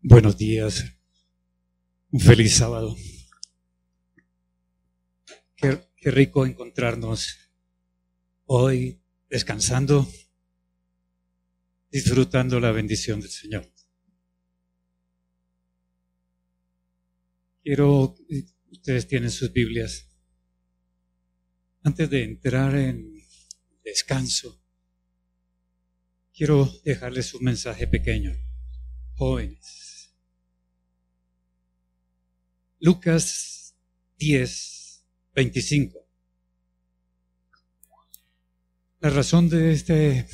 Buenos días. Un feliz sábado. Qué, qué, rico encontrarnos hoy descansando, disfrutando la bendición del Señor. Quiero, ustedes tienen sus Biblias. Antes de entrar en descanso, quiero dejarles un mensaje pequeño. Jóvenes Lucas 10, 25. La razón de este,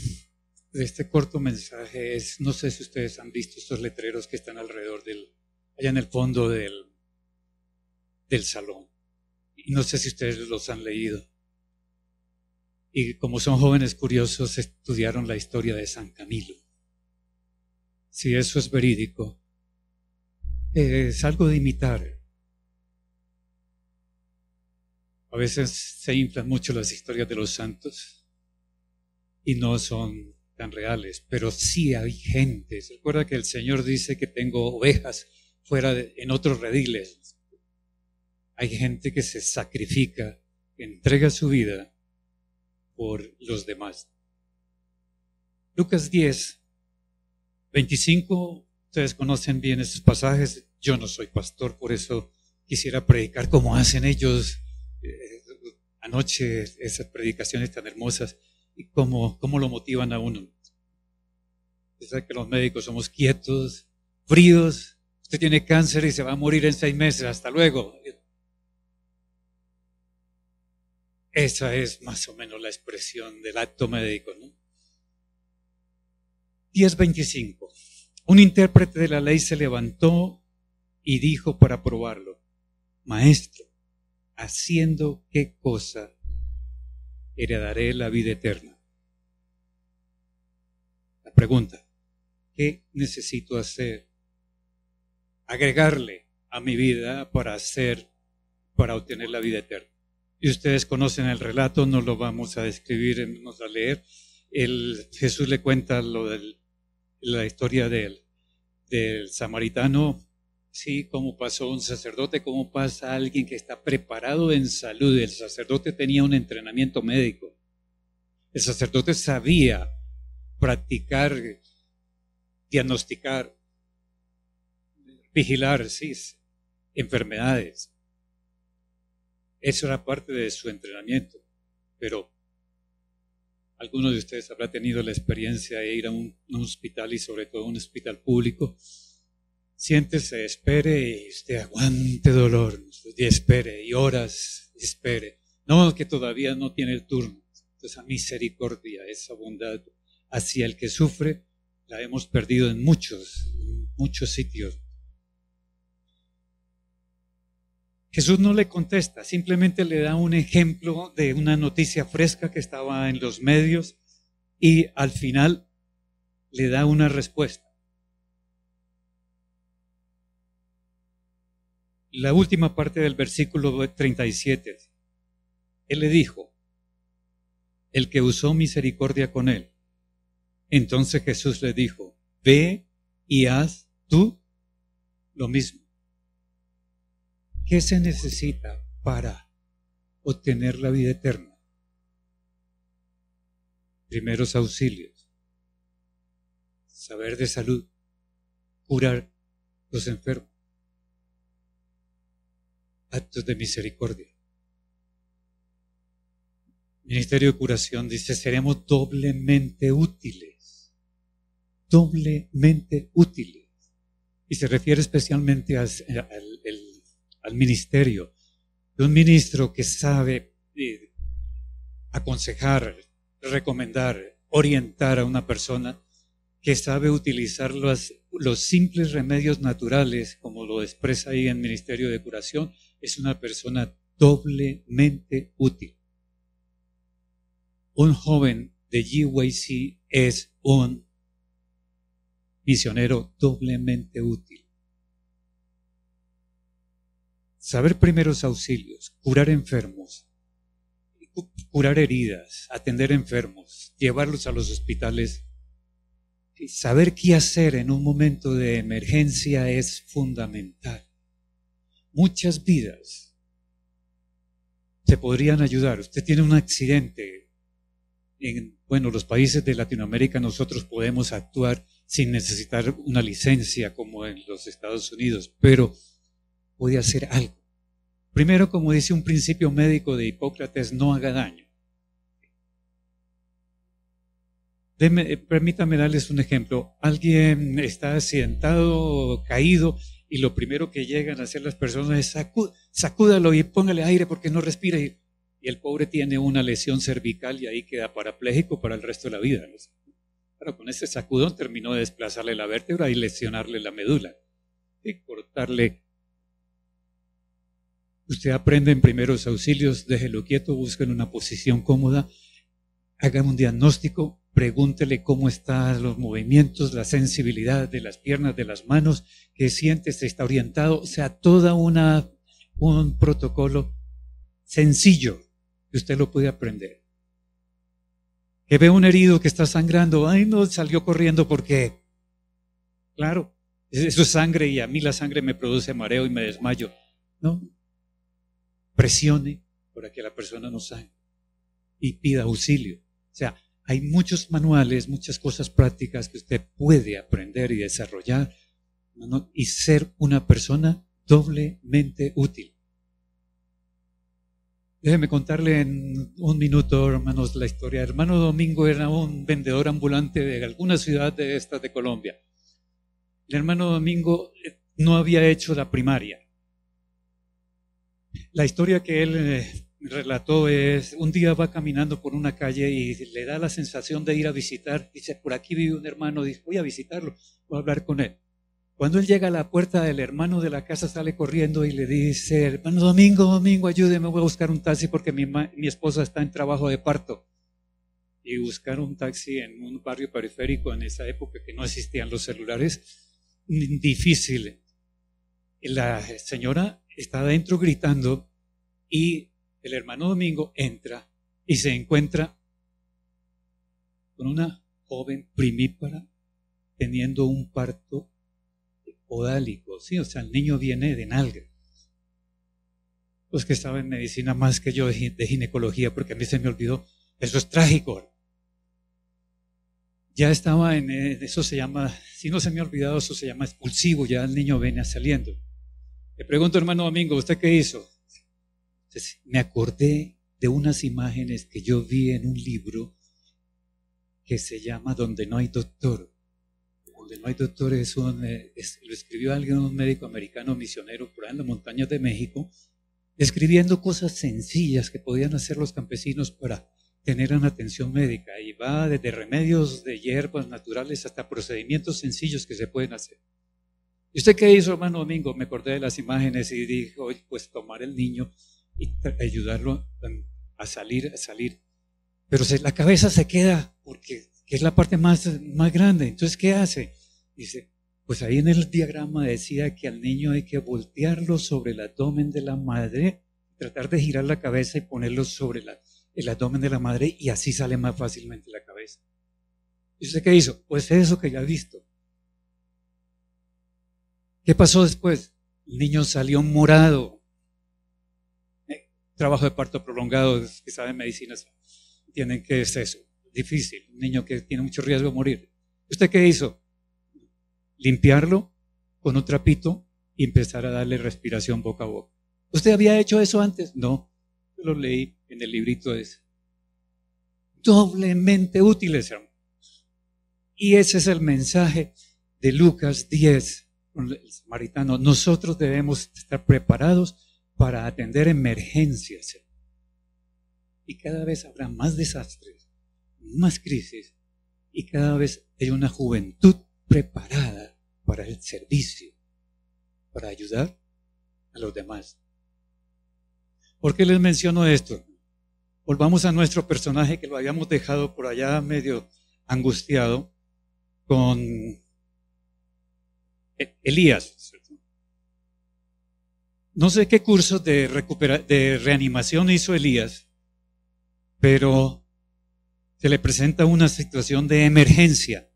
de este corto mensaje es, no sé si ustedes han visto estos letreros que están alrededor del, allá en el fondo del, del salón. Y no sé si ustedes los han leído. Y como son jóvenes curiosos, estudiaron la historia de San Camilo. Si eso es verídico, es algo de imitar A veces se inflan mucho las historias de los santos y no son tan reales, pero sí hay gente. ¿Se acuerda que el Señor dice que tengo ovejas fuera en otros rediles? Hay gente que se sacrifica, que entrega su vida por los demás. Lucas 10, 25, ustedes conocen bien esos pasajes. Yo no soy pastor, por eso quisiera predicar como hacen ellos anoche esas predicaciones tan hermosas y cómo, cómo lo motivan a uno. Usted que los médicos somos quietos, fríos, usted tiene cáncer y se va a morir en seis meses, hasta luego. Esa es más o menos la expresión del acto médico, ¿no? 10.25. Un intérprete de la ley se levantó y dijo para probarlo, Maestro, haciendo qué cosa heredaré la vida eterna. La pregunta, ¿qué necesito hacer? Agregarle a mi vida para hacer, para obtener la vida eterna. Y ustedes conocen el relato, no lo vamos a describir, vamos a leer. El, Jesús le cuenta lo de la historia del, del samaritano Sí, como pasó un sacerdote, como pasa alguien que está preparado en salud. El sacerdote tenía un entrenamiento médico. El sacerdote sabía practicar, diagnosticar, vigilar, sí, enfermedades. Eso era parte de su entrenamiento. Pero algunos de ustedes habrá tenido la experiencia de ir a un, un hospital y sobre todo a un hospital público siéntese, espere y usted aguante dolor, y espere, y horas, espere. No, que todavía no tiene el turno. Esa misericordia, esa bondad hacia el que sufre, la hemos perdido en muchos, muchos sitios. Jesús no le contesta, simplemente le da un ejemplo de una noticia fresca que estaba en los medios y al final le da una respuesta. La última parte del versículo 37. Él le dijo, el que usó misericordia con él. Entonces Jesús le dijo, ve y haz tú lo mismo. ¿Qué se necesita para obtener la vida eterna? Primeros auxilios, saber de salud, curar los enfermos actos de misericordia. Ministerio de Curación dice, seremos doblemente útiles, doblemente útiles. Y se refiere especialmente al, ministerio, de un ministro que sabe eh, aconsejar, recomendar, orientar a una persona, que sabe utilizar los, los simples remedios naturales, como lo expresa ahí en Ministerio de Curación, es una persona doblemente útil. Un joven de GYC es un misionero doblemente útil. Saber primeros auxilios, curar enfermos, curar heridas, atender enfermos, llevarlos a los hospitales, saber qué hacer en un momento de emergencia es fundamental. Muchas vidas se podrían ayudar. Usted tiene un accidente. En, bueno, los países de Latinoamérica nosotros podemos actuar sin necesitar una licencia como en los Estados Unidos, pero puede hacer algo. Primero, como dice un principio médico de Hipócrates, no haga daño. Eh, permítame darles un ejemplo. Alguien está accidentado, caído, y lo primero que llegan a hacer las personas es sacúdalo y póngale aire porque no respira. Y, el pobre tiene una lesión cervical y ahí queda parapléjico para el resto de la vida. Pero con ese sacudón terminó de desplazarle la vértebra y lesionarle la médula. Y cortarle. Usted aprende en primeros auxilios, déjelo quieto, busquen una posición cómoda, hagan un diagnóstico, pregúntele cómo están los movimientos, la sensibilidad de las piernas, de las manos, qué siente, se está orientado, o sea, toda una un protocolo sencillo que usted lo puede aprender. Que ve un herido que está sangrando, ay no, salió corriendo porque, claro, eso es sangre y a mí la sangre me produce mareo y me desmayo. No, presione para que la persona no sangre y pida auxilio. O sea, hay muchos manuales, muchas cosas prácticas que usted puede aprender y desarrollar y ser una persona doblemente útil. Déjeme contarle en un minuto, hermanos, la historia. Hermano Domingo era un vendedor ambulante de alguna ciudad de estas de Colombia. El hermano Domingo eh, no había hecho la primaria. La historia que él eh, relató es, un día va caminando por una calle y le da la sensación de ir a visitar, dice, por aquí vive un hermano, dice, voy a visitarlo, voy a hablar con él. Cuando él llega a la puerta del hermano de la casa, sale corriendo y le dice, hermano Domingo, Domingo, ayúdeme, voy a buscar un taxi porque mi, mi esposa está en trabajo de parto. Y buscar un taxi en un barrio periférico en esa época que no existían los celulares, difícil. La señora está adentro gritando y el hermano Domingo entra y se encuentra con una joven primípara teniendo un parto podálico, sí, o sea, el niño viene de nalga. Los que saben medicina más que yo de ginecología, porque a mí se me olvidó, eso es trágico. Ya estaba en, eh, eso se llama, si no se me ha olvidado, eso se llama expulsivo, ya el niño viene saliendo. Le pregunto, hermano Domingo, ¿usted qué hizo? Me acordé de unas imágenes que yo vi en un libro que se llama Donde no hay doctor. Donde no hay doctor es un, eh, lo escribió alguien, un médico americano misionero por ahí en las montañas de México, escribiendo cosas sencillas que podían hacer los campesinos para tener una atención médica. Y va desde remedios de hierbas naturales hasta procedimientos sencillos que se pueden hacer. ¿Y usted qué hizo, hermano Domingo? Me acordé de las imágenes y dijo, pues tomar el niño y ayudarlo a salir, a salir. Pero la cabeza se queda porque es la parte más, más grande. Entonces, ¿qué hace? Dice, pues ahí en el diagrama decía que al niño hay que voltearlo sobre el abdomen de la madre, tratar de girar la cabeza y ponerlo sobre el abdomen de la madre y así sale más fácilmente la cabeza. ¿Y usted qué hizo? Pues eso que ya ha visto. ¿Qué pasó después? El niño salió morado, trabajo de parto prolongado, que saben medicinas, tienen que es eso, difícil, un niño que tiene mucho riesgo de morir. ¿Usted qué hizo? Limpiarlo con un trapito y empezar a darle respiración boca a boca. ¿Usted había hecho eso antes? No, yo lo leí en el librito ese. Doblemente útiles, hermano. Y ese es el mensaje de Lucas 10, el samaritano. Nosotros debemos estar preparados para atender emergencias. Y cada vez habrá más desastres, más crisis, y cada vez hay una juventud preparada para el servicio, para ayudar a los demás. ¿Por qué les menciono esto? Volvamos a nuestro personaje que lo habíamos dejado por allá medio angustiado con e-, Elías. No sé qué curso de, de reanimación hizo Elías, pero se le presenta una situación de emergencia.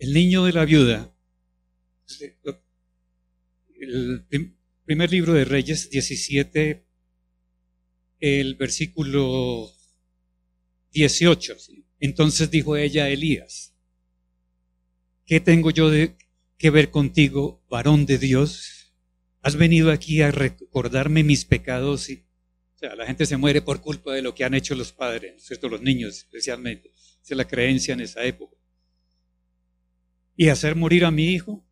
el niño de la viuda, el primer libro de Reyes 17, el versículo 18. Entonces dijo ella a Elías, ¿qué tengo yo de, que ver contigo, varón de Dios? ¿Has venido aquí a recordarme mis pecados? Y, o sea, la gente se muere por culpa de lo que han hecho los padres, ¿cierto? Los niños especialmente. Esa es la creencia en esa época. Y hacer morir a mi hijo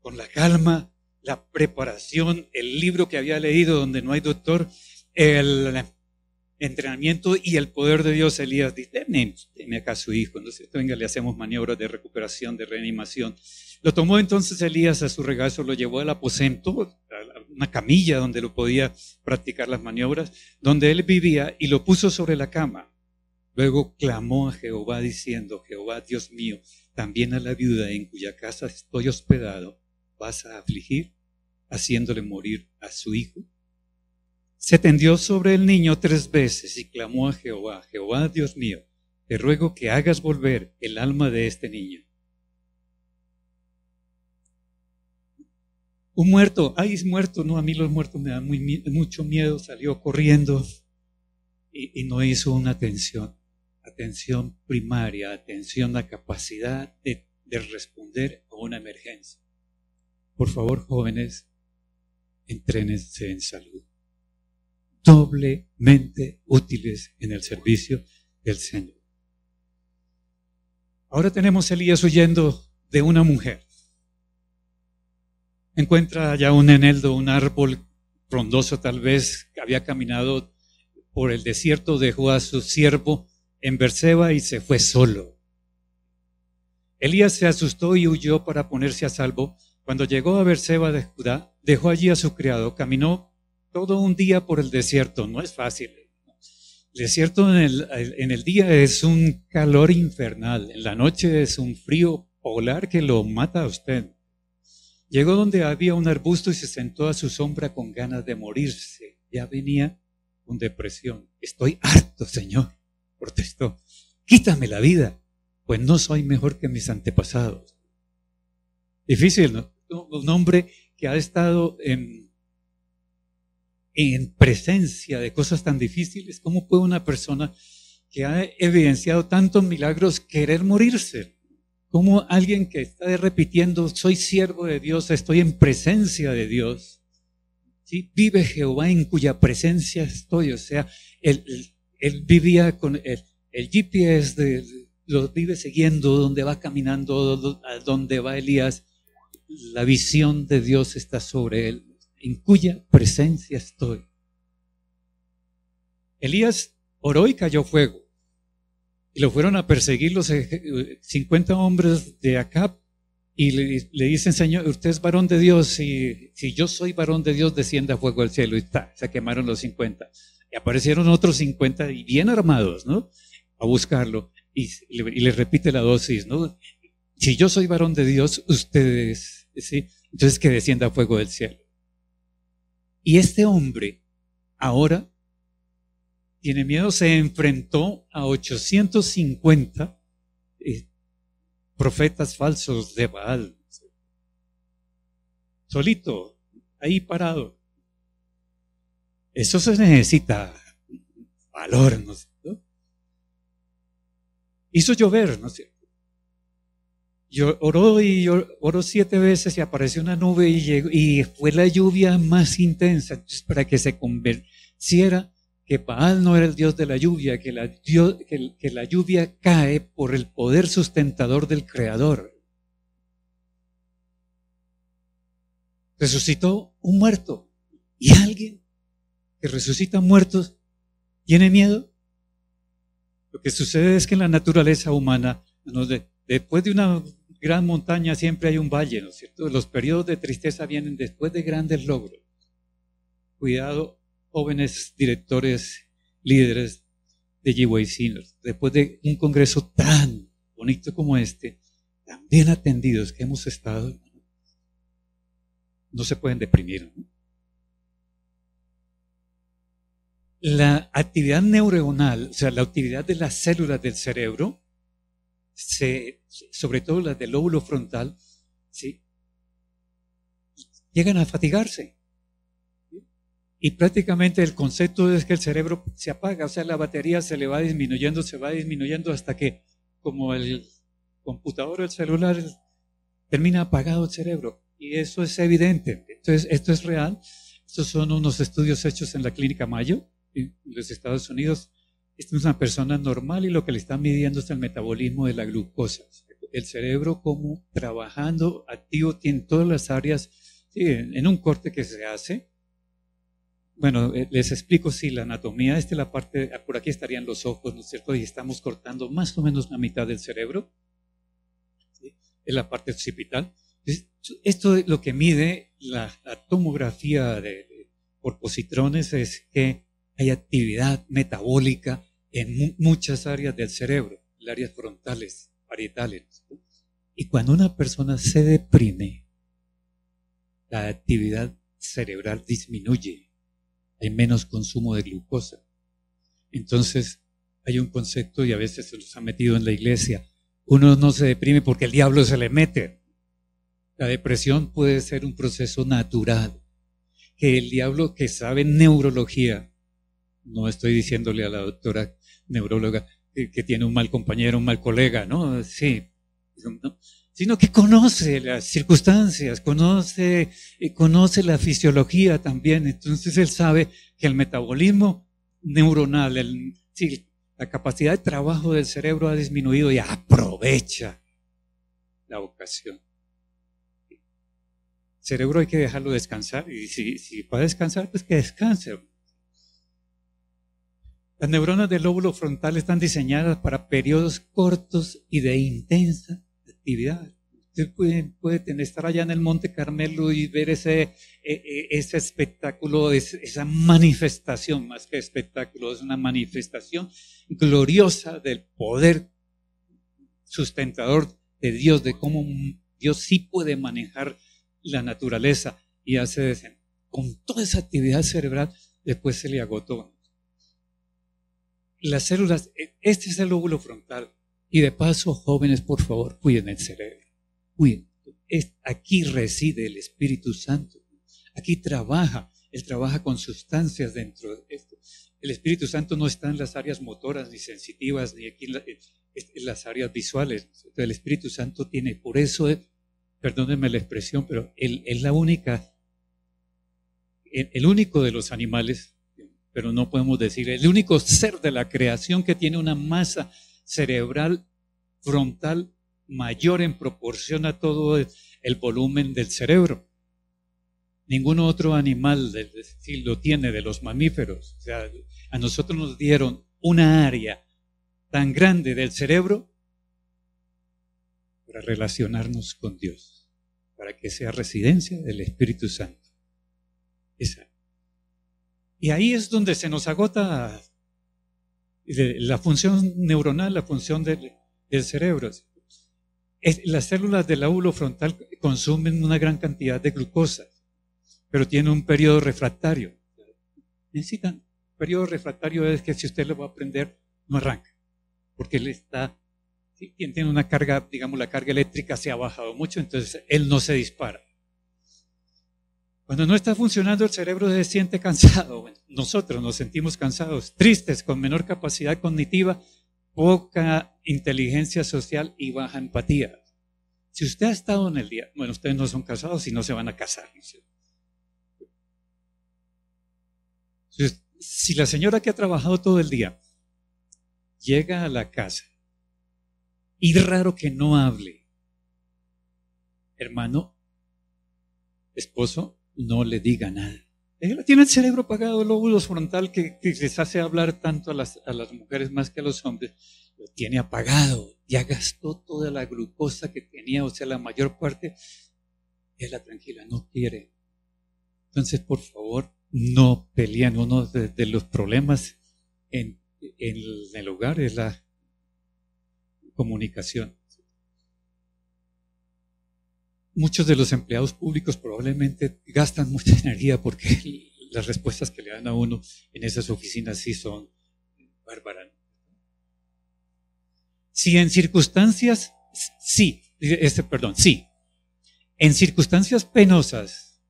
con la calma, la preparación, el libro que había leído donde no hay doctor, el entrenamiento y el poder de Dios, Elías dice, deme, acá a su hijo, entonces venga, le hacemos maniobras de recuperación, de reanimación. Lo tomó entonces Elías a su regazo, lo llevó al aposento, a una camilla donde lo podía practicar las maniobras, donde él vivía y lo puso sobre la cama. Luego clamó a Jehová diciendo, Jehová Dios mío, también a la viuda en cuya casa estoy hospedado, vas a afligir, haciéndole morir a su hijo se tendió sobre el niño tres veces y clamó a Jehová, Jehová Dios mío, te ruego que hagas volver el alma de este niño. Un muerto, ay, es muerto, no, a mí los muertos me dan mucho miedo, salió corriendo y, no hizo una atención, atención primaria, atención a capacidad de, de responder a una emergencia. Por favor, jóvenes, entrénense en salud doblemente útiles en el servicio del Señor. Ahora tenemos a Elías huyendo de una mujer. Encuentra allá un eneldo, un árbol frondoso tal vez, que había caminado por el desierto, dejó a su siervo en Berseba y se fue solo. Elías se asustó y huyó para ponerse a salvo. Cuando llegó a Berseba de Judá, dejó allí a su criado, caminó todo un día por el desierto, no es fácil. El desierto en el, en el día es un calor infernal, en la noche es un frío polar que lo mata a usted. Llegó donde había un arbusto y se sentó a su sombra con ganas de morirse. Ya venía con depresión. Estoy harto, Señor, protestó. Quítame la vida, pues no soy mejor que mis antepasados. Difícil, ¿no? Un hombre que ha estado en en presencia de cosas tan difíciles, ¿cómo puede una persona que ha evidenciado tantos milagros querer morirse? ¿Cómo alguien que está repitiendo, soy siervo de Dios, estoy en presencia de Dios? ¿Sí? Vive Jehová en cuya presencia estoy. O sea, él, vivía con el, el GPS, de, lo vive siguiendo, donde va caminando, a donde va Elías. La visión de Dios está sobre él en cuya presencia estoy. Elías oró y cayó fuego. Y lo fueron a perseguir los 50 hombres de Acab y le, dicen, Señor, usted es varón de Dios, y si yo soy varón de Dios, descienda fuego al cielo. Y está, se quemaron los 50. Y aparecieron otros 50 y bien armados, ¿no? A buscarlo. Y, y le repite la dosis, ¿no? Si yo soy varón de Dios, ustedes, ¿sí? Entonces que descienda fuego del cielo. Y este hombre ahora tiene miedo, se enfrentó a 850 eh, profetas falsos de Baal. Solito, ahí parado. Eso se necesita valor, ¿no es cierto? Hizo llover, ¿no es cierto? Yo oró y oró siete veces y apareció una nube y, llegó, y fue la lluvia más intensa para que se convenciera que Baal no era el Dios de la lluvia, que la, que la lluvia cae por el poder sustentador del Creador. Resucitó un muerto y alguien que resucita muertos tiene miedo. Lo que sucede es que en la naturaleza humana, después de una gran montaña siempre hay un valle, ¿no es cierto? Los periodos de tristeza vienen después de grandes logros. Cuidado, jóvenes directores, líderes de Sinners, después de un congreso tan bonito como este, tan bien atendidos que hemos estado, no se pueden deprimir. La actividad neuronal, o sea, la actividad de las células del cerebro, sobre todo las del lóbulo frontal, ¿sí? llegan a fatigarse. Y prácticamente el concepto es que el cerebro se apaga, o sea, la batería se le va disminuyendo, se va disminuyendo hasta que, como el computador o el celular, termina apagado el cerebro. Y eso es evidente. Entonces, esto es real. Estos son unos estudios hechos en la clínica Mayo, en los Estados Unidos. Esta es una persona normal y lo que le están midiendo es el metabolismo de la glucosa. El cerebro como trabajando activo tiene todas las áreas, en un corte que se hace, bueno, eh, les explico si la anatomía, esta es la parte, por aquí estarían los ojos, ¿no es cierto? Y estamos cortando más o menos la mitad del cerebro, es la parte occipital. Esto lo que mide la, tomografía de, por positrones es que hay actividad metabólica en muchas áreas del cerebro, las áreas frontales, parietales. Y cuando una persona se deprime, la actividad cerebral disminuye hay menos consumo de glucosa. Entonces, hay un concepto y a veces se nos ha metido en la iglesia. Uno no se deprime porque el diablo se le mete. La depresión puede ser un proceso natural. Que el diablo que sabe neurología, no estoy diciéndole a la doctora neuróloga que, tiene un mal compañero, un mal colega, ¿no? Sí. ¿no? sino que conoce las circunstancias, conoce, eh, conoce la fisiología también. Entonces él sabe que el metabolismo neuronal, el, la capacidad de trabajo del cerebro ha disminuido y aprovecha la ocasión. El cerebro hay que dejarlo descansar y si, si puede descansar, pues que descanse. Las neuronas del lóbulo frontal están diseñadas para periodos cortos y de intensa actividad. Usted puede, estar allá en el Monte Carmelo y ver ese, e, e, ese espectáculo, esa manifestación, más que espectáculo, es una manifestación gloriosa del poder sustentador de Dios, de cómo Dios sí puede manejar la naturaleza y hace con toda esa actividad cerebral, después se le agotó. Las células, e, este es el lóbulo frontal, y de paso, jóvenes, por favor, cuiden el cerebro. Cuiden. aquí reside el Espíritu Santo. Aquí trabaja. Él trabaja con sustancias dentro de esto. El Espíritu Santo no está en las áreas motoras ni sensitivas, ni aquí en, las áreas visuales. El Espíritu Santo tiene, por eso, perdónenme la expresión, pero él es la única, el único de los animales, pero no podemos decir, el único ser de la creación que tiene una masa cerebral frontal mayor en proporción a todo el volumen del cerebro. Ningún otro animal lo tiene de los mamíferos. O sea, a nosotros nos dieron una área tan grande del cerebro para relacionarnos con Dios, para que sea residencia del Espíritu Santo. Esa. Y ahí es donde se nos agota la función neuronal, la función del, cerebro. las células del lóbulo frontal consumen una gran cantidad de glucosa, pero tienen un periodo refractario. Necesitan. Periodo refractario es que si usted lo va a aprender, no arranca, porque él está, tiene una carga, digamos, la carga eléctrica se ha bajado mucho, entonces él no se dispara. Cuando no está funcionando el cerebro se siente cansado. nosotros nos sentimos cansados, tristes, con menor capacidad cognitiva, poca inteligencia social y baja empatía. Si usted ha estado en el día, bueno, ustedes no son casados y no se van a casar. Si la señora que ha trabajado todo el día llega a la casa y raro que no hable, hermano, esposo, no le diga nada. Ella tiene el cerebro apagado, el lóbulo frontal que, les hace hablar tanto a las, a las mujeres más que a los hombres, lo tiene apagado. Ya gastó toda la glucosa que tenía, o sea, la mayor parte. Ella tranquila, no quiere. Entonces, por favor, no peleen. Uno de, los problemas en, en el hogar es la comunicación muchos de los empleados públicos probablemente gastan mucha energía porque las respuestas que le dan a uno en esas oficinas sí son bárbaras. Si en circunstancias, sí, este, perdón, sí, en circunstancias penosas,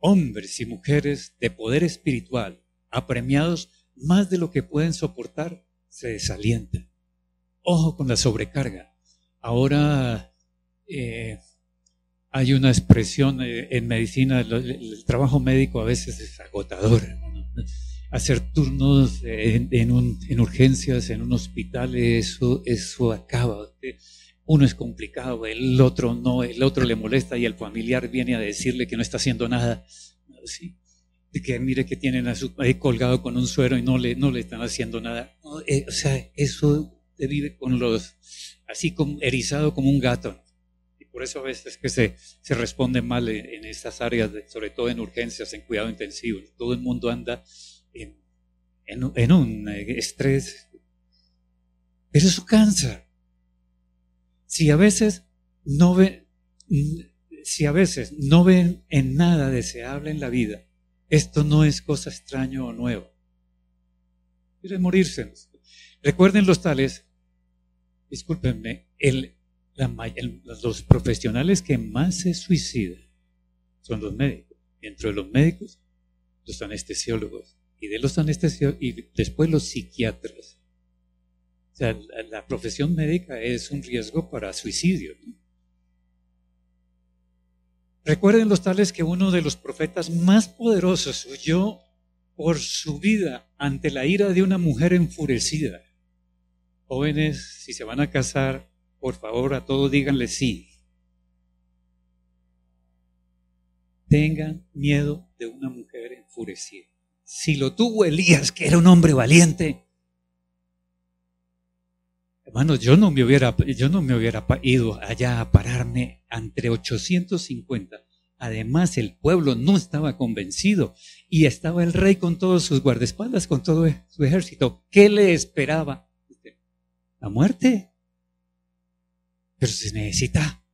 hombres y mujeres de poder espiritual, apremiados más de lo que pueden soportar, se desalientan. Ojo con la sobrecarga. Ahora eh, hay una expresión eh, en medicina, el, trabajo médico a veces es agotador. Hacer turnos en, urgencias, en un hospital, eso, eso acaba. Uno es complicado, el otro no, el otro le molesta y el familiar viene a decirle que no está haciendo nada. ¿sí? Que mire que tienen a su, ahí colgado con un suero y no le, no le están haciendo nada. Eh, o sea, eso se vive con los, así como erizado como un gato. Por eso a veces que se, se responde mal en, estas áreas, sobre todo en urgencias, en cuidado intensivo. Todo el mundo anda en, en un eh, estrés. Pero eso cansa. Si a veces no ven, si a veces no ven en nada deseable en la vida, esto no es cosa extraña o nueva. Quieren morirse. Recuerden los tales, discúlpenme, el, los profesionales que más se suicidan son los médicos. Dentro de los médicos, los anestesiólogos. Y de los anestesiólogos, y después los psiquiatras sea, la, profesión médica es un riesgo para suicidio. Recuerden los tales que uno de los profetas más poderosos huyó por su vida ante la ira de una mujer enfurecida. Jóvenes, si se van a casar, por favor a todos díganle sí. Tengan miedo de una mujer enfurecida. Si lo tuvo Elías, que era un hombre valiente, Hermano, yo no me hubiera, yo no me hubiera ido allá a pararme entre 850. Además, el pueblo no estaba convencido y estaba el rey con todos sus guardaespaldas, con todo su ejército. ¿Qué le esperaba? La muerte. Pero se necesita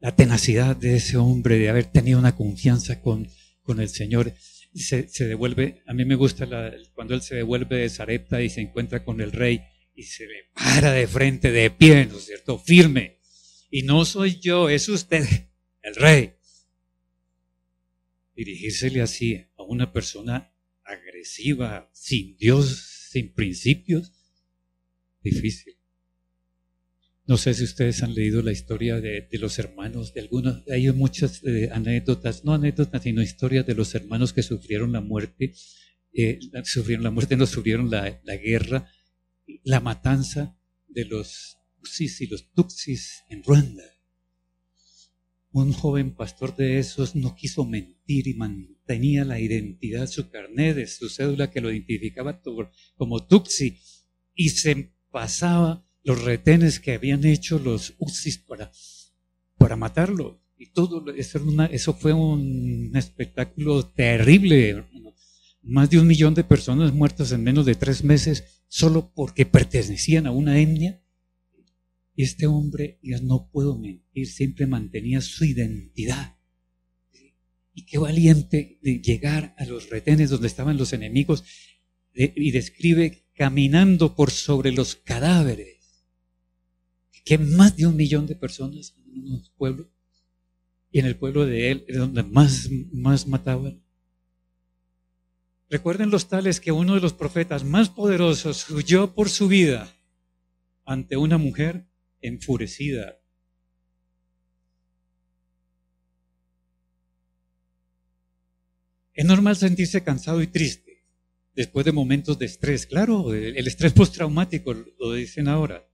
la tenacidad de ese hombre de haber tenido una confianza con, con el Señor. Se, devuelve, a mí me gusta cuando él se devuelve de Zarepta y se encuentra con el rey y se le para de frente, de pie, ¿no es cierto? Firme. Y no soy yo, es usted, el rey. Dirigírsele así a una persona agresiva, sin Dios, sin principios, difícil. No sé si ustedes han leído la historia de, los hermanos, de algunos, hay muchas eh, anécdotas, no anécdotas, sino historias de los hermanos que sufrieron la muerte, eh, sufrieron la muerte, no sufrieron la, la guerra, la matanza de los Usis y los Tutsis en Ruanda. Un joven pastor de esos no quiso mentir y mantenía la identidad, su carnet de su cédula que lo identificaba como Tutsi y se pasaba los retenes que habían hecho los Usis para, para matarlo. Y todo eso, eso fue un espectáculo terrible. Más de un millón de personas muertas en menos de tres meses solo porque pertenecían a una etnia. Y este hombre, no puedo mentir, siempre mantenía su identidad. Y qué valiente de llegar a los retenes donde estaban los enemigos y describe caminando por sobre los cadáveres. Que más de un millón de personas en un pueblo. Y en el pueblo de él, donde más, más mataban. Recuerden los tales que uno de los profetas más poderosos huyó por su vida ante una mujer enfurecida. Es normal sentirse cansado y triste después de momentos de estrés. Claro, el estrés postraumático lo dicen ahora.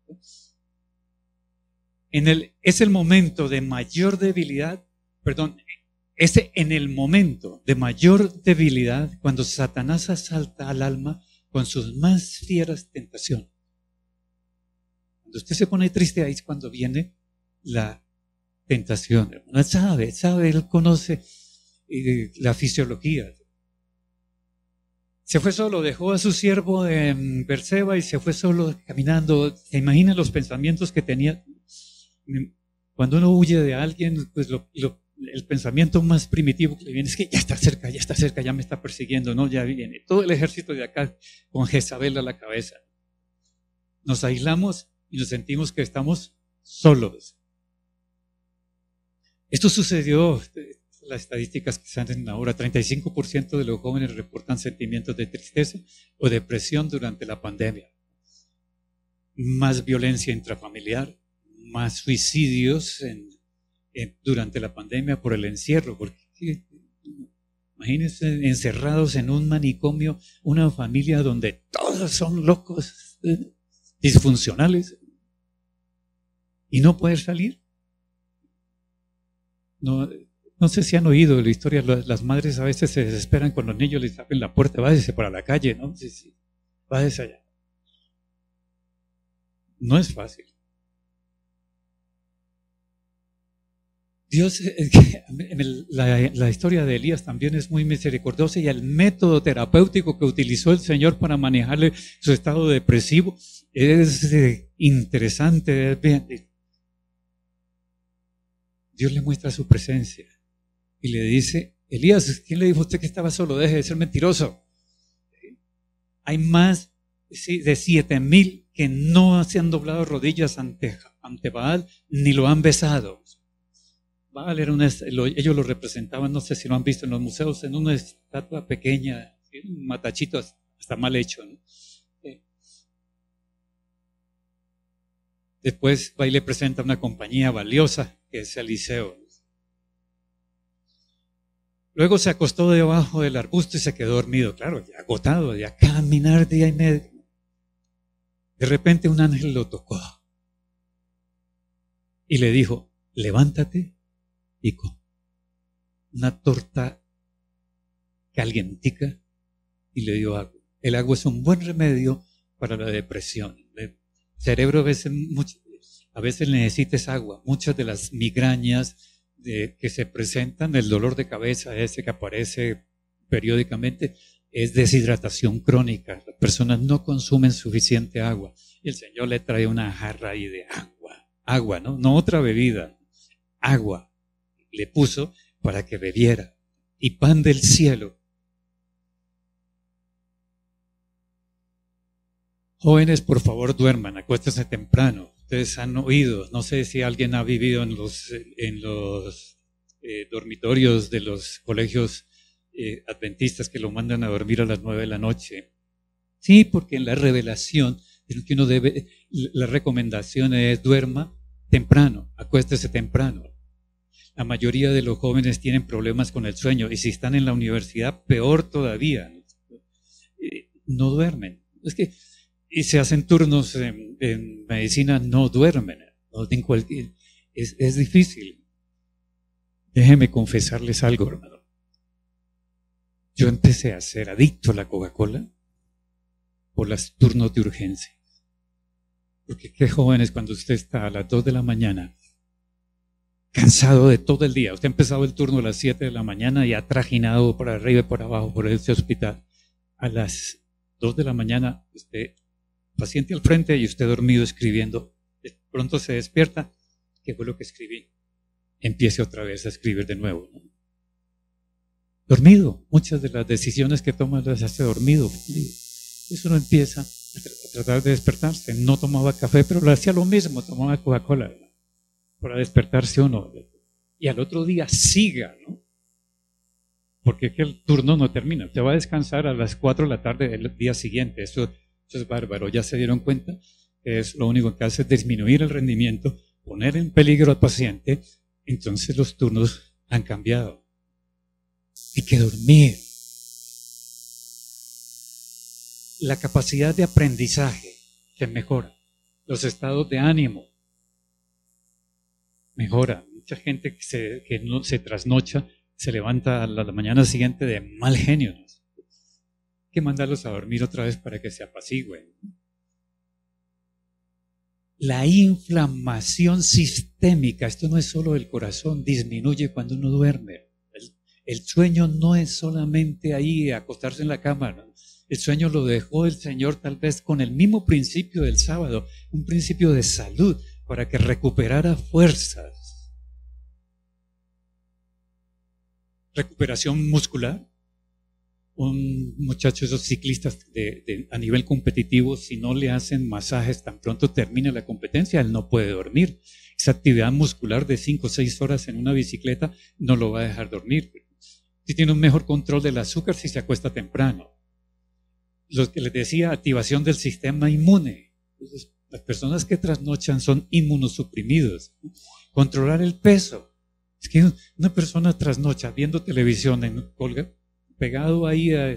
En el, es el momento de mayor debilidad, perdón, es en el momento de mayor debilidad cuando Satanás asalta al alma con sus más fieras tentaciones. Cuando usted se pone triste ahí es cuando viene la tentación. Él sabe, sabe, él conoce eh, la fisiología. Se fue solo, dejó a su siervo en Perseba y se fue solo caminando. ¿Se los pensamientos que tenía? Cuando uno huye de alguien, pues lo, lo el pensamiento más primitivo que le viene es que ya está cerca, ya está cerca, ya me está persiguiendo, no, ya viene. Todo el ejército de acá con Jezabel a la cabeza. nos aislamos y nos sentimos que estamos solos. Esto sucedió, las estadísticas que salen ahora, 35% de los jóvenes reportan sentimientos de tristeza o depresión durante la pandemia. Más violencia intrafamiliar, más suicidios durante la pandemia por el encierro, porque imagínense encerrados en un manicomio, una familia donde todos son locos, eh, disfuncionales, y no poder salir. No, no sé si han oído la historia, las madres a veces se desesperan cuando los niños les abren la puerta, váyase para la calle, ¿no? Sí, sí, váyase allá. No es fácil. Dios, la, la, historia de Elías también es muy misericordiosa y el método terapéutico que utilizó el Señor para manejarle su estado depresivo es eh, interesante. Dios le muestra su presencia y le dice, Elías, ¿quién le dijo a usted que estaba solo? Deje de ser mentiroso. Hay más de siete mil que no se han doblado rodillas ante, ante Baal ni lo han besado. Era una, ellos lo representaban, no sé si lo han visto en los museos, en una estatua pequeña, un matachito hasta mal hecho. Después va y le presenta una compañía valiosa que es Eliseo. Luego se acostó debajo del arbusto y se quedó dormido, claro, ya agotado, ya caminar día y medio. De repente un ángel lo tocó y le dijo, levántate una torta calientica y le dio agua. El agua es un buen remedio para la depresión. El cerebro a veces, a veces necesita agua. Muchas de las migrañas, que se presentan, el dolor de cabeza ese que aparece periódicamente, es deshidratación crónica. Las personas no consumen suficiente agua. Y el Señor le trae una jarra ahí de agua. Agua, ¿no? No otra bebida. Agua. Le puso para que bebiera. Y pan del cielo. Jóvenes, por favor, duerman, acuéstense temprano ustedes han oído, no sé si alguien ha vivido en los, en los eh, dormitorios de los colegios eh, adventistas que lo mandan a dormir a las nueve de la noche. Sí, porque en la revelación que uno debe, la recomendación es duerma temprano, acuéstese temprano. La mayoría de los jóvenes tienen problemas con el sueño y si están en la universidad, peor todavía. Eh, no duermen. Es que y se hacen turnos en, medicina, no duermen. No, es, es difícil. Déjenme confesarles algo, hermano. Yo empecé a ser adicto a la Coca-Cola por los turnos de urgencia. Porque qué jóvenes cuando usted está a las 2 de la mañana, cansado de todo el día. Usted ha empezado el turno a las 7 de la mañana y ha trajinado por arriba y por abajo por ese hospital. A las 2 de la mañana usted paciente al frente y usted dormido escribiendo. Pronto se despierta, ¿qué fue lo que escribí? Empiece otra vez a escribir de nuevo. Dormido, muchas de las decisiones que toma las hace dormido. Eso no empieza a tratar de despertarse. No tomaba café, pero lo hacía lo mismo, tomaba Coca-Cola para despertarse uno. Y al otro día siga, ¿no? Porque es que el turno no termina. Usted va a descansar a las 4 de la tarde del día siguiente. Eso es bárbaro. Ya se dieron cuenta es lo único que hace es disminuir el rendimiento, poner en peligro al paciente. Entonces los turnos han cambiado. Hay que dormir. La capacidad de aprendizaje que mejora. Los estados de ánimo mejora. Mucha gente que, se, que no se trasnocha se levanta a la mañana siguiente de mal genio que mandarlos a dormir otra vez para que se apacigüen. La inflamación sistémica, esto no es solo del corazón, disminuye cuando uno duerme. El, sueño no es solamente ahí acostarse en la cama. El sueño lo dejó el Señor tal vez con el mismo principio del sábado, un principio de salud para que recuperara fuerzas. Recuperación muscular, un muchacho, esos ciclistas a nivel competitivo, si no le hacen masajes tan pronto termina la competencia, él no puede dormir. Esa actividad muscular de 5 o 6 horas en una bicicleta no lo va a dejar dormir. Si tiene un mejor control del azúcar si se acuesta temprano. Lo que les decía, activación del sistema inmune. Las personas que trasnochan son inmunosuprimidos. Controlar el peso. Es que una persona trasnocha viendo televisión pegado ahí a,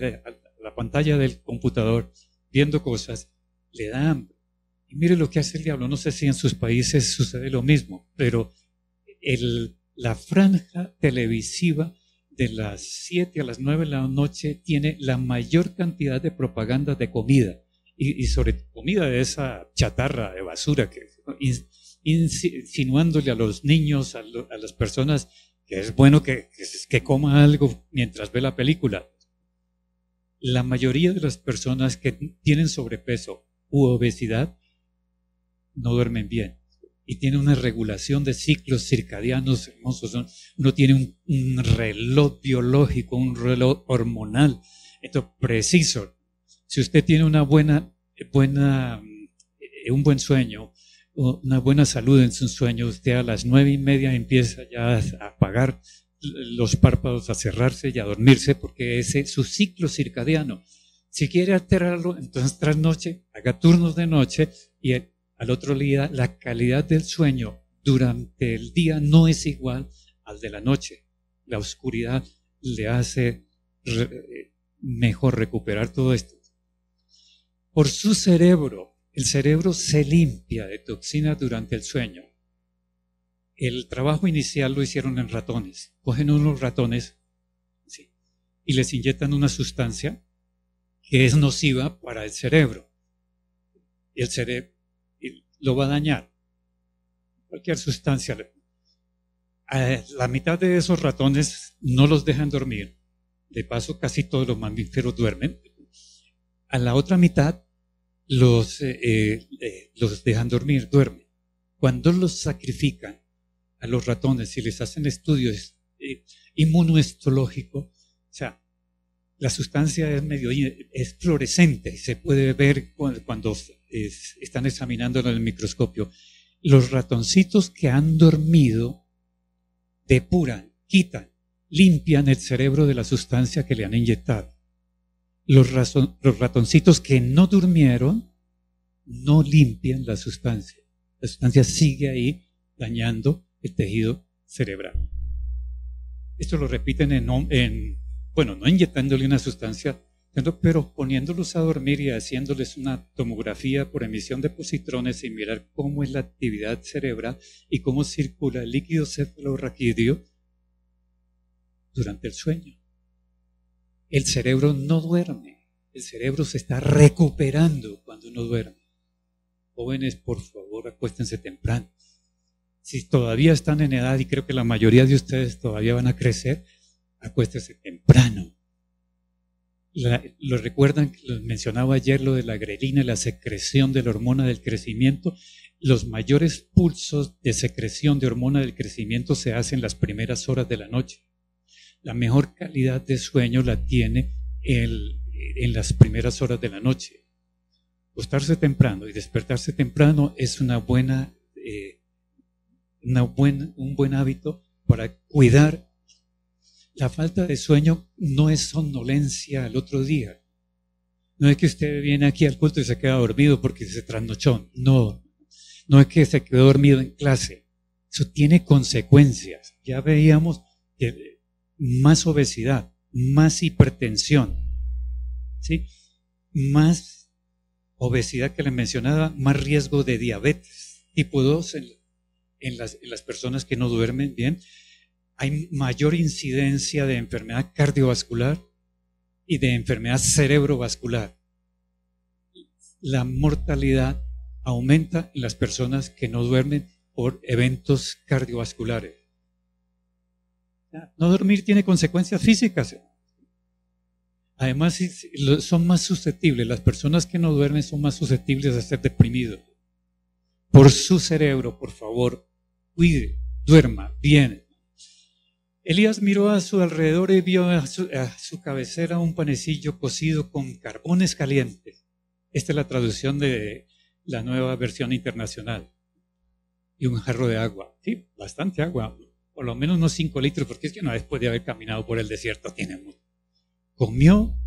la pantalla del computador, viendo cosas, le da hambre. Y mire lo que hace el diablo. No sé si en sus países sucede lo mismo, pero la franja televisiva de las 7 a las 9 de la noche tiene la mayor cantidad de propaganda de comida. Y, sobre comida de esa chatarra de basura que insinuándole a los niños, a las personas que es bueno que, que, coma algo mientras ve la película. La mayoría de las personas que tienen sobrepeso u obesidad no duermen bien y tienen una regulación de ciclos circadianos hermosos. Uno tiene un, un reloj biológico, un reloj hormonal. Esto preciso. Si usted tiene una buena, buena, eh, un buen sueño, una buena salud en su sueño, usted a las nueve y media empieza ya a apagar los párpados, a cerrarse y a dormirse, porque ese es su ciclo circadiano. Si quiere alterarlo, entonces tras noche, haga turnos de noche y al otro día la calidad del sueño durante el día no es igual al de la noche. La oscuridad le hace mejor recuperar todo esto. Por su cerebro, el cerebro se limpia de toxinas durante el sueño. El trabajo inicial lo hicieron en ratones. Cogen unos ratones y les inyectan una sustancia que es nociva para el cerebro. El cerebro lo va a dañar. Cualquier sustancia. la mitad de esos ratones no los dejan dormir. De paso, casi todos los mamíferos duermen. A la otra mitad los, eh, eh, eh, los dejan dormir, duermen. Cuando los sacrifican a los ratones y les hacen estudios inmunoestológicos, o sea, la sustancia es medio es fluorescente se puede ver cuando, están examinándolo en el microscopio. Los ratoncitos que han dormido depuran, quitan, limpian el cerebro de la sustancia que le han inyectado los, ratoncitos que no durmieron no limpian la sustancia. La sustancia sigue ahí dañando el tejido cerebral. Esto lo repiten en, en bueno, no inyectándole una sustancia, pero poniéndolos a dormir y haciéndoles una tomografía por emisión de positrones y mirar cómo es la actividad cerebral y cómo circula el líquido cefalorraquídeo durante el sueño. El cerebro no duerme. El cerebro se está recuperando cuando uno duerme. Jóvenes, por favor, acuéstense temprano. Si todavía están en edad, y creo que la mayoría de ustedes todavía van a crecer, acuéstense temprano. lo recuerdan, lo mencionaba ayer lo de la grelina, la secreción de la hormona del crecimiento. Los mayores pulsos de secreción de hormona del crecimiento se hacen las primeras horas de la noche la mejor calidad de sueño la tiene en las primeras horas de la noche. Acostarse temprano y despertarse temprano es una buena, eh, una un buen hábito para cuidar. La falta de sueño no es somnolencia al otro día. No es que usted viene aquí al culto y se queda dormido porque se trasnochó. No, no es que se quedó dormido en clase. Eso tiene consecuencias. Ya veíamos que más obesidad, más hipertensión, ¿sí? más obesidad que le mencionaba, más riesgo de diabetes tipo 2 en, las, en las personas que no duermen bien. Hay mayor incidencia de enfermedad cardiovascular y de enfermedad cerebrovascular. La mortalidad aumenta en las personas que no duermen por eventos cardiovasculares. No dormir tiene consecuencias físicas. Además, son más susceptibles. Las personas que no duermen son más susceptibles a ser deprimidos. Por su cerebro, por favor, cuide, duerma bien. Elías miró a su alrededor y vio a su, a su, cabecera un panecillo cocido con carbones calientes. Esta es la traducción de la nueva versión internacional. Y un jarro de agua. Sí, bastante agua. Por lo menos unos 5 litros, porque es que una vez puede haber caminado por el desierto tiene mucho. Comió,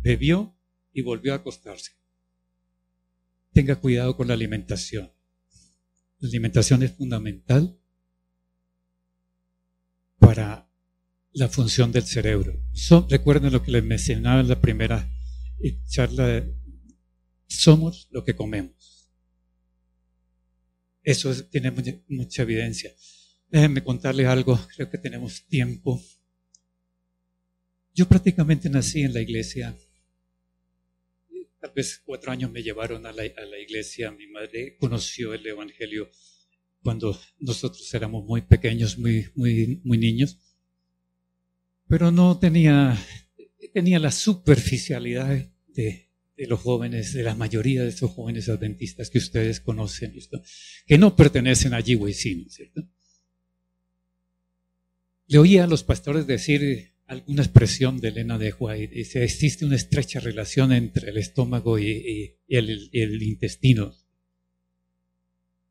bebió y volvió a acostarse. Tenga cuidado con la alimentación. La alimentación es fundamental para la función del cerebro. recuerden lo que les mencionaba en la primera eh, charla, somos lo que comemos. Eso tiene mucha, evidencia. Déjenme contarles algo, creo que tenemos tiempo. Yo prácticamente nací en la iglesia. Tal vez cuatro años me llevaron a la, iglesia. Mi madre conoció el Evangelio cuando nosotros éramos muy pequeños, muy, muy, muy niños, pero no tenía, tenía la superficialidad de, los jóvenes, de la mayoría de esos jóvenes adventistas que ustedes conocen, que no pertenecen a Yihuisin, ¿cierto? Le oía a los pastores decir alguna expresión de Elena de White, dice, existe una estrecha relación entre el estómago y, el, intestino.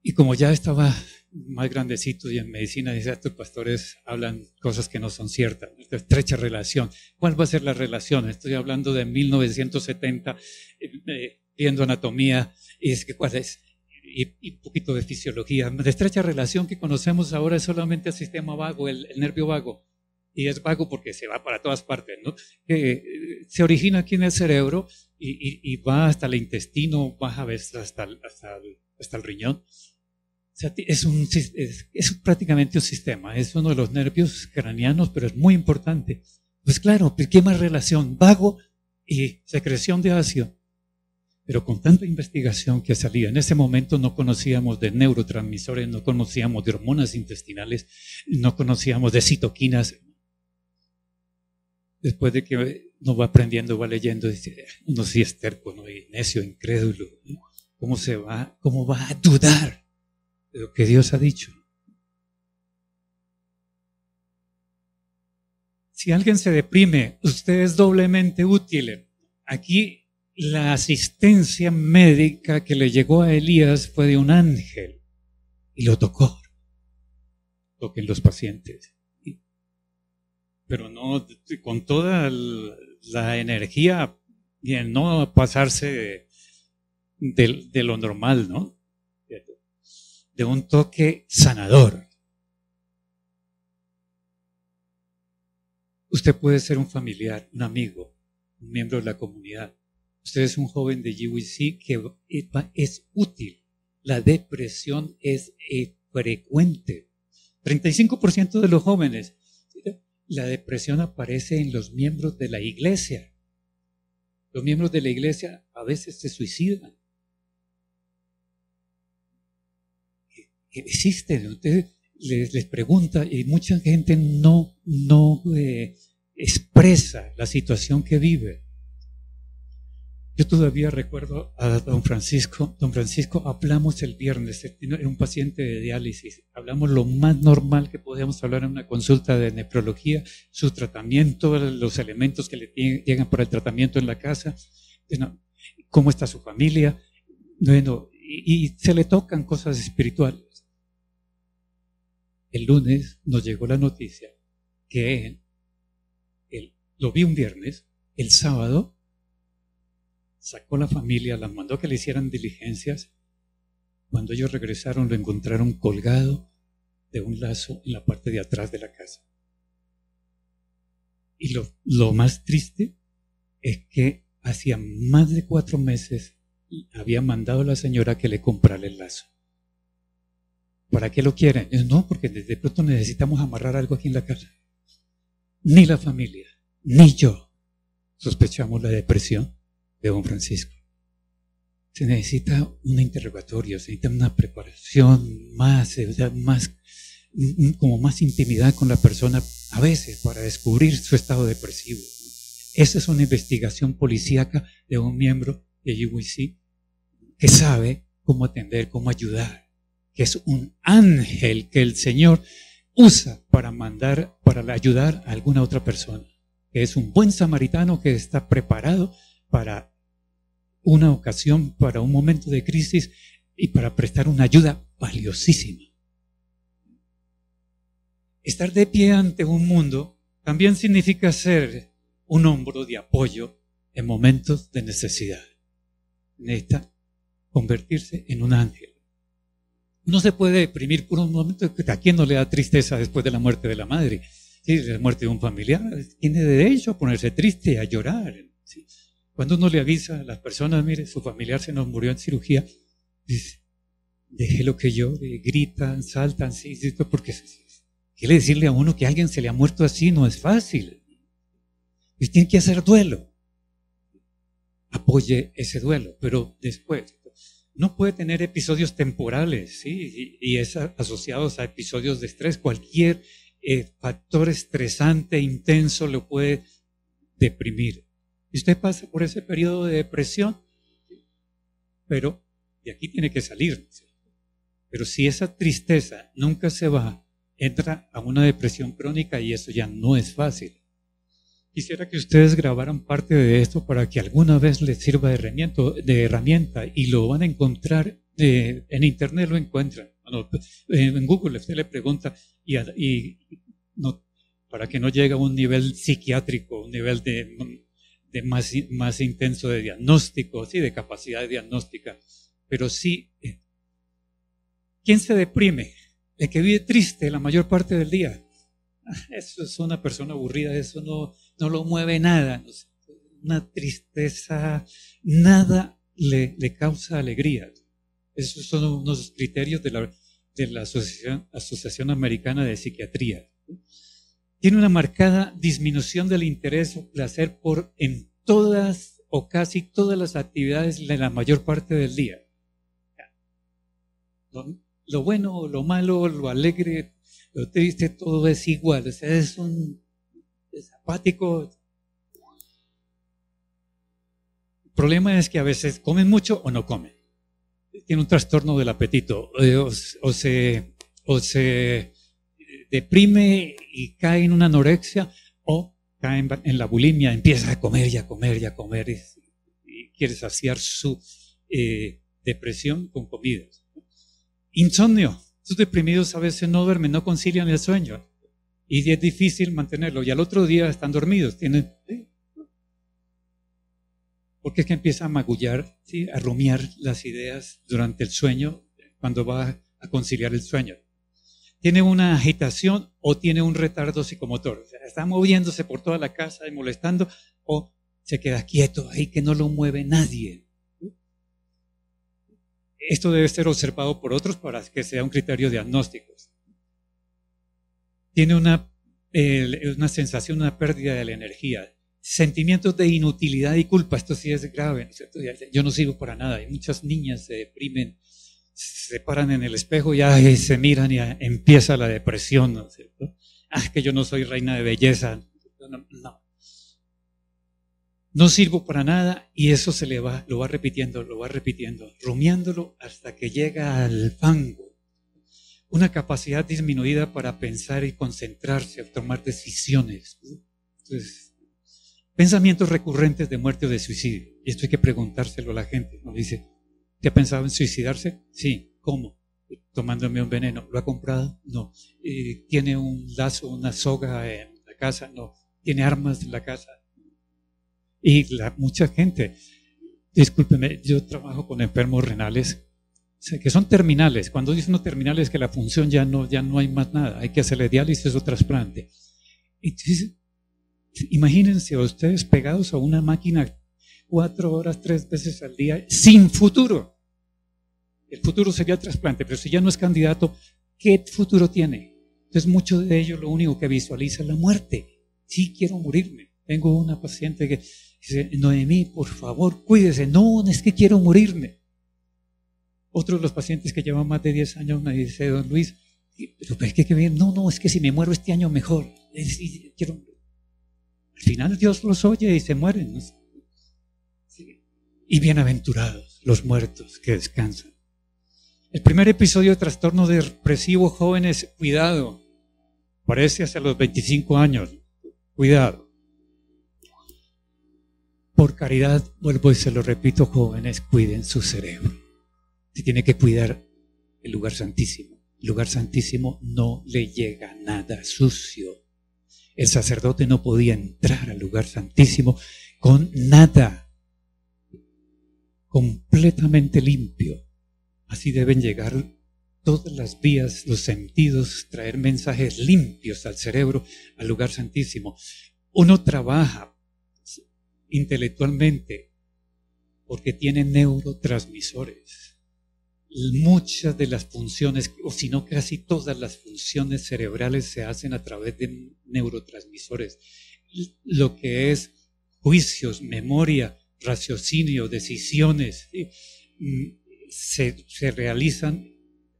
Y como ya estaba más grandecito y en medicina, dice, estos pastores hablan cosas que no son ciertas, esta estrecha relación. ¿Cuál va a ser la relación? Estoy hablando de 1970, eh, eh, viendo anatomía, y es que cuál es, y, un poquito de fisiología. La estrecha relación que conocemos ahora es solamente el sistema vago, el, nervio vago. Y es vago porque se va para todas partes, ¿no? Eh, se origina aquí en el cerebro y, va hasta el intestino, baja hasta, hasta, hasta el riñón es, un, es, prácticamente un sistema, es uno de los nervios craneanos, pero es muy importante. Pues claro, ¿qué más relación? Vago y secreción de ácido. Pero con tanta investigación que salía, en ese momento no conocíamos de neurotransmisores, no conocíamos de hormonas intestinales, no conocíamos de citoquinas. Después de que uno va aprendiendo, va leyendo, dice, uno sí es terco, ¿no? Necio, incrédulo. ¿Cómo se va, cómo va a dudar de lo que Dios ha dicho. Si alguien se deprime, usted es doblemente útil. Aquí la asistencia médica que le llegó a Elías fue de un ángel y lo tocó. Toquen los pacientes. Pero no con toda la energía y no pasarse de, de lo normal, ¿no? de un toque sanador. Usted puede ser un familiar, un amigo, un miembro de la comunidad. Usted es un joven de GWC que es útil. La depresión es eh, frecuente. 35% de los jóvenes. La depresión aparece en los miembros de la iglesia. Los miembros de la iglesia a veces se suicidan. existen. Usted les, les, pregunta y mucha gente no, no eh, expresa la situación que vive. Yo todavía recuerdo a don Francisco. Don Francisco, hablamos el viernes, era un paciente de diálisis. Hablamos lo más normal que podíamos hablar en una consulta de nefrología, su tratamiento, los elementos que le llegan para el tratamiento en la casa, cómo está su familia. Bueno, y se le tocan cosas espirituales. El lunes nos llegó la noticia que él, lo vi un viernes, el sábado sacó la familia, las mandó que le hicieran diligencias. Cuando ellos regresaron lo encontraron colgado de un lazo en la parte de atrás de la casa. Y lo, lo más triste es que hacía más de cuatro meses había mandado a la señora que le comprara el lazo. ¿Para qué lo quieren? No, porque de pronto necesitamos amarrar algo aquí en la casa. Ni la familia, ni yo sospechamos la depresión de don Francisco. Se necesita un interrogatorio, se necesita una preparación más, más, como más intimidad con la persona a veces para descubrir su estado depresivo. Esa es una investigación policíaca de un miembro de UWC que sabe cómo atender, cómo ayudar que es un ángel que el Señor usa para mandar, para ayudar a alguna otra persona. Que es un buen samaritano que está preparado para una ocasión, para un momento de crisis y para prestar una ayuda valiosísima. Estar de pie ante un mundo también significa ser un hombro de apoyo en momentos de necesidad. Necesita convertirse en un ángel. No se puede deprimir por un momento. ¿A quién no le da tristeza después de la muerte de la madre? ¿Sí? La muerte de un familiar. Tiene derecho a ponerse triste, a llorar. Cuando uno le avisa a las personas, mire, su familiar se nos murió en cirugía, dice, déjelo que llore, gritan, saltan, sí, porque quiere decirle a uno que alguien se le ha muerto así no es fácil. Y tiene que hacer duelo. Apoye ese duelo, pero después, no puede tener episodios temporales, ¿sí? Y, es asociados a episodios de estrés. Cualquier eh, factor estresante, intenso, lo puede deprimir. Y usted pasa por ese periodo de depresión, pero de aquí tiene que salir. Pero si esa tristeza nunca se va, entra a una depresión crónica y eso ya no es fácil. Quisiera que ustedes grabaran parte de esto para que alguna vez les sirva de herramienta, y lo van a encontrar eh, en internet, lo encuentran. en Google usted le pregunta y, para que no llegue a un nivel psiquiátrico, un nivel de, más, más intenso de diagnóstico, sí, de capacidad diagnóstica. Pero sí, eh, ¿quién se deprime? El que vive triste la mayor parte del día. Eso es una persona aburrida, eso no, no lo mueve nada, una tristeza, nada le, le causa alegría. Esos son unos criterios de la, de la Asociación, Asociación Americana de Psiquiatría. Tiene una marcada disminución del interés o placer por en todas o casi todas las actividades de la mayor parte del día. Lo, lo bueno, lo malo, lo alegre, lo triste, todo es igual. O sea, es un es apático. El problema es que a veces comen mucho o no comen. Tiene un trastorno del apetito. Eh, o, se, o se deprime y cae en una anorexia o cae en, la bulimia, empieza a comer y a comer y a comer y, quiere saciar su eh, depresión con comidas. Insomnio. Estos deprimidos a veces no duermen, no concilian el sueño. Y es difícil mantenerlo. Y al otro día están dormidos. Tienen, Porque es que empieza a magullar, a rumiar las ideas durante el sueño, cuando va a conciliar el sueño. Tiene una agitación o tiene un retardo psicomotor. está moviéndose por toda la casa y molestando o se queda quieto ahí que no lo mueve nadie. Esto debe ser observado por otros para que sea un criterio diagnóstico. Tiene una, una sensación, una pérdida de la energía, sentimientos de inutilidad y culpa. Esto sí es grave, Yo no sirvo para nada. Y muchas niñas se deprimen, se paran en el espejo y se miran y empieza la depresión, ¿no es cierto? Ah, que yo no soy reina de belleza. no no sirvo para nada y eso se le va, lo va repitiendo, lo va repitiendo, rumiándolo hasta que llega al fango. Una capacidad disminuida para pensar y concentrarse, tomar decisiones. Pensamientos recurrentes de muerte o de suicidio. Y esto hay que preguntárselo a la gente. ¿no? Dice, ¿te ha pensado en suicidarse? Sí. ¿Cómo? Tomándome un veneno. ¿Lo ha comprado? No. Eh, ¿Tiene un lazo, una soga en la casa? No. ¿Tiene armas en la casa? Y mucha gente, discúlpeme, yo trabajo con enfermos renales que son terminales. Cuando dicen no terminales, que la función ya no, ya no hay más nada. Hay que hacerle diálisis o trasplante. Entonces, imagínense ustedes pegados a una máquina cuatro horas, tres veces al día, sin futuro. El futuro sería el trasplante, pero si ya no es candidato, ¿qué futuro tiene? Entonces, mucho de ello lo único que visualiza es la muerte. Sí, quiero morirme. Tengo una paciente que Dice, Noemí, por favor, cuídese. No, es que quiero morirme. Otro de los pacientes que lleva más de 10 años me dice, don Luis, pero es que, bien, no, no, es que si me muero este año mejor. Al final Dios los oye y se mueren. Y bienaventurados los muertos que descansan. El primer episodio de trastorno depresivo, jóvenes, cuidado. aparece hacia los 25 años. Cuidado. Por caridad, vuelvo y se lo repito, jóvenes, cuiden su cerebro. Se tiene que cuidar el lugar santísimo. El lugar santísimo no le llega nada sucio. El sacerdote no podía entrar al lugar santísimo con nada completamente limpio. Así deben llegar todas las vías, los sentidos, traer mensajes limpios al cerebro, al lugar santísimo. Uno trabaja intelectualmente porque tiene neurotransmisores. Muchas de las funciones, o si no casi todas las funciones cerebrales se hacen a través de neurotransmisores. Lo que es juicios, memoria, raciocinio, decisiones, se realizan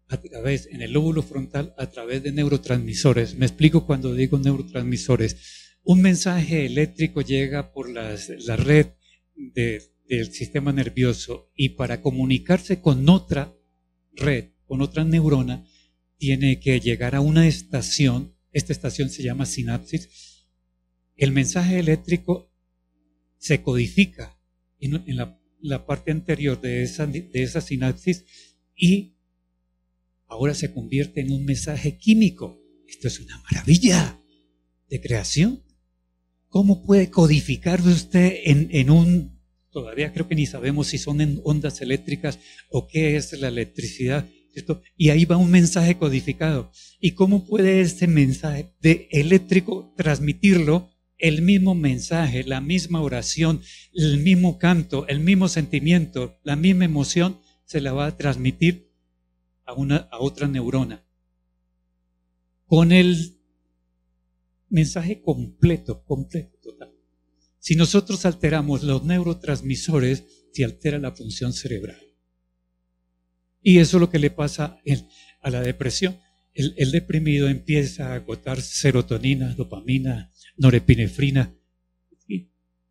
a través, en el lóbulo frontal, a través de neurotransmisores. Me explico cuando digo neurotransmisores. Un mensaje eléctrico llega por la red del sistema nervioso y para comunicarse con otra red, con otra neurona, tiene que llegar a una estación. Esta estación se llama sinapsis. El mensaje eléctrico se codifica en, la, parte anterior de esa, de esa sinapsis y ahora se convierte en un mensaje químico. Esto es una maravilla de creación. ¿Cómo puede codificar usted en, un, todavía creo que ni sabemos si son en ondas eléctricas o qué es la electricidad, y ahí va un mensaje codificado. ¿Y cómo puede ese mensaje de eléctrico transmitirlo? El mismo mensaje, la misma oración, el mismo canto, el mismo sentimiento, la misma emoción, se la va a transmitir a, una, a otra neurona. Con el mensaje completo, completo, total. Si nosotros alteramos los neurotransmisores, se altera la función cerebral. Y eso es lo que le pasa a la depresión. El, deprimido empieza a agotar serotonina, dopamina, norepinefrina,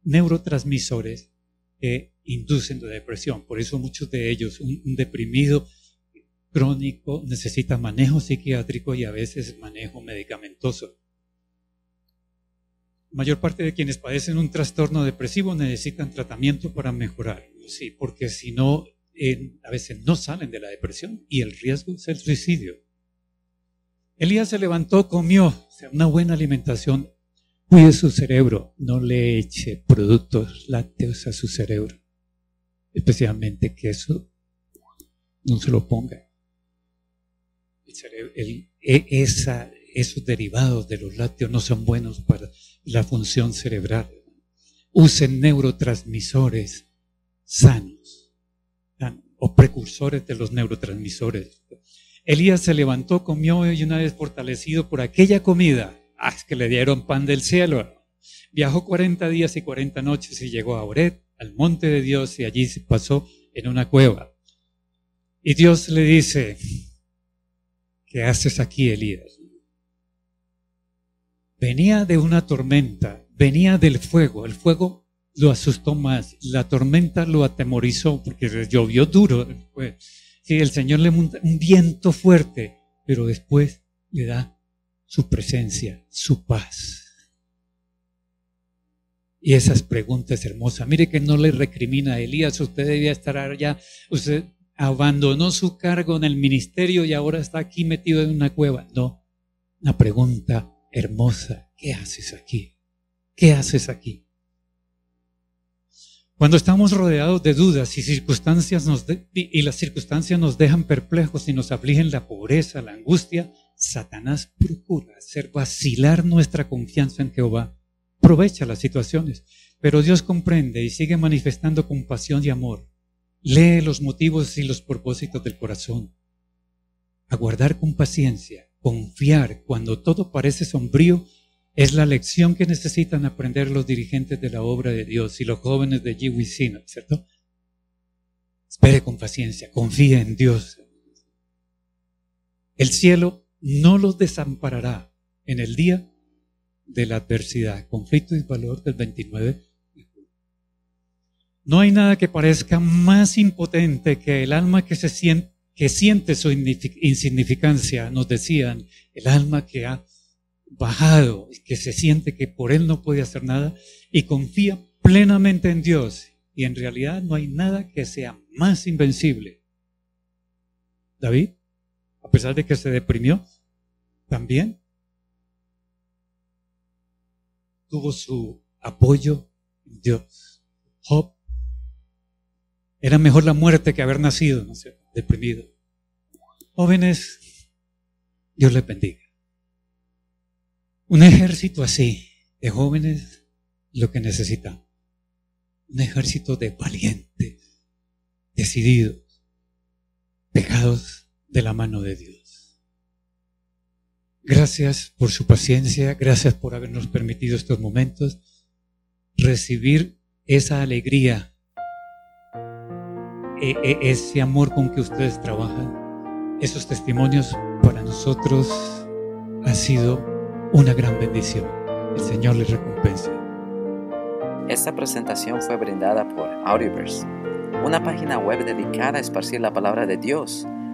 neurotransmisores que inducen la depresión. Por eso muchos de ellos, un deprimido crónico necesita manejo psiquiátrico y a veces manejo medicamentoso. La mayor parte de quienes padecen un trastorno depresivo necesitan tratamiento para mejorar, sí, porque si no, a veces no salen de la depresión y el riesgo es el suicidio. Elías se levantó, comió, una buena alimentación, cuide su cerebro, no le eche productos lácteos a su cerebro, especialmente queso, no se lo ponga e, esa, esos derivados de los lácteos no son buenos para la función cerebral. Usen neurotransmisores sanos o precursores de los neurotransmisores. Elías se levantó, comió y una vez fortalecido por aquella comida, ah, que le dieron pan del cielo. Viajó 40 días y 40 noches y llegó a Oret, al monte de Dios, y allí se pasó en una cueva. Y Dios le dice, ¿qué haces aquí, Elías? Venía de una tormenta, venía del fuego, el fuego lo asustó más, la tormenta lo atemorizó porque llovió duro después. Sí, el Señor le monta un viento fuerte, pero después le da su presencia, su paz. Y esas preguntas hermosas. Mire que no le recrimina a Elías, usted debía estar allá, usted abandonó su cargo en el ministerio y ahora está aquí metido en una cueva. No, una pregunta hermosa. ¿Qué haces aquí? ¿Qué haces aquí? Cuando estamos rodeados de dudas y circunstancias y las circunstancias nos dejan perplejos y nos afligen la pobreza, la angustia, Satanás procura hacer vacilar nuestra confianza en Jehová. Aprovecha las situaciones, pero Dios comprende y sigue manifestando compasión y amor Lee los motivos y los propósitos del corazón. Aguardar con paciencia, confiar cuando todo parece sombrío, es la lección que necesitan aprender los dirigentes de la obra de Dios y los jóvenes de Yiwisina, ¿cierto? Espere con paciencia, confíe en Dios. El cielo no los desamparará en el día de la adversidad. Conflicto y valor del 29 no hay nada que parezca más impotente que el alma que, se siente, que siente su insignificancia, nos decían, el alma que ha bajado, que se siente que por él no puede hacer nada y confía plenamente en Dios. Y en realidad no hay nada que sea más invencible. David, a pesar de que se deprimió, también tuvo su apoyo en Dios. Job, era mejor la muerte que haber nacido, ¿no deprimido. Jóvenes, Dios les bendiga. Un ejército así de jóvenes lo que necesita. Un ejército de valientes, decididos, pegados de la mano de Dios. Gracias por su paciencia, gracias por habernos permitido estos momentos, recibir esa alegría, e, e, ese amor con que ustedes trabajan, esos testimonios para nosotros ha sido una gran bendición. El Señor les recompense. Esta presentación fue brindada por Audioverse, una página web dedicada a esparcir la palabra de Dios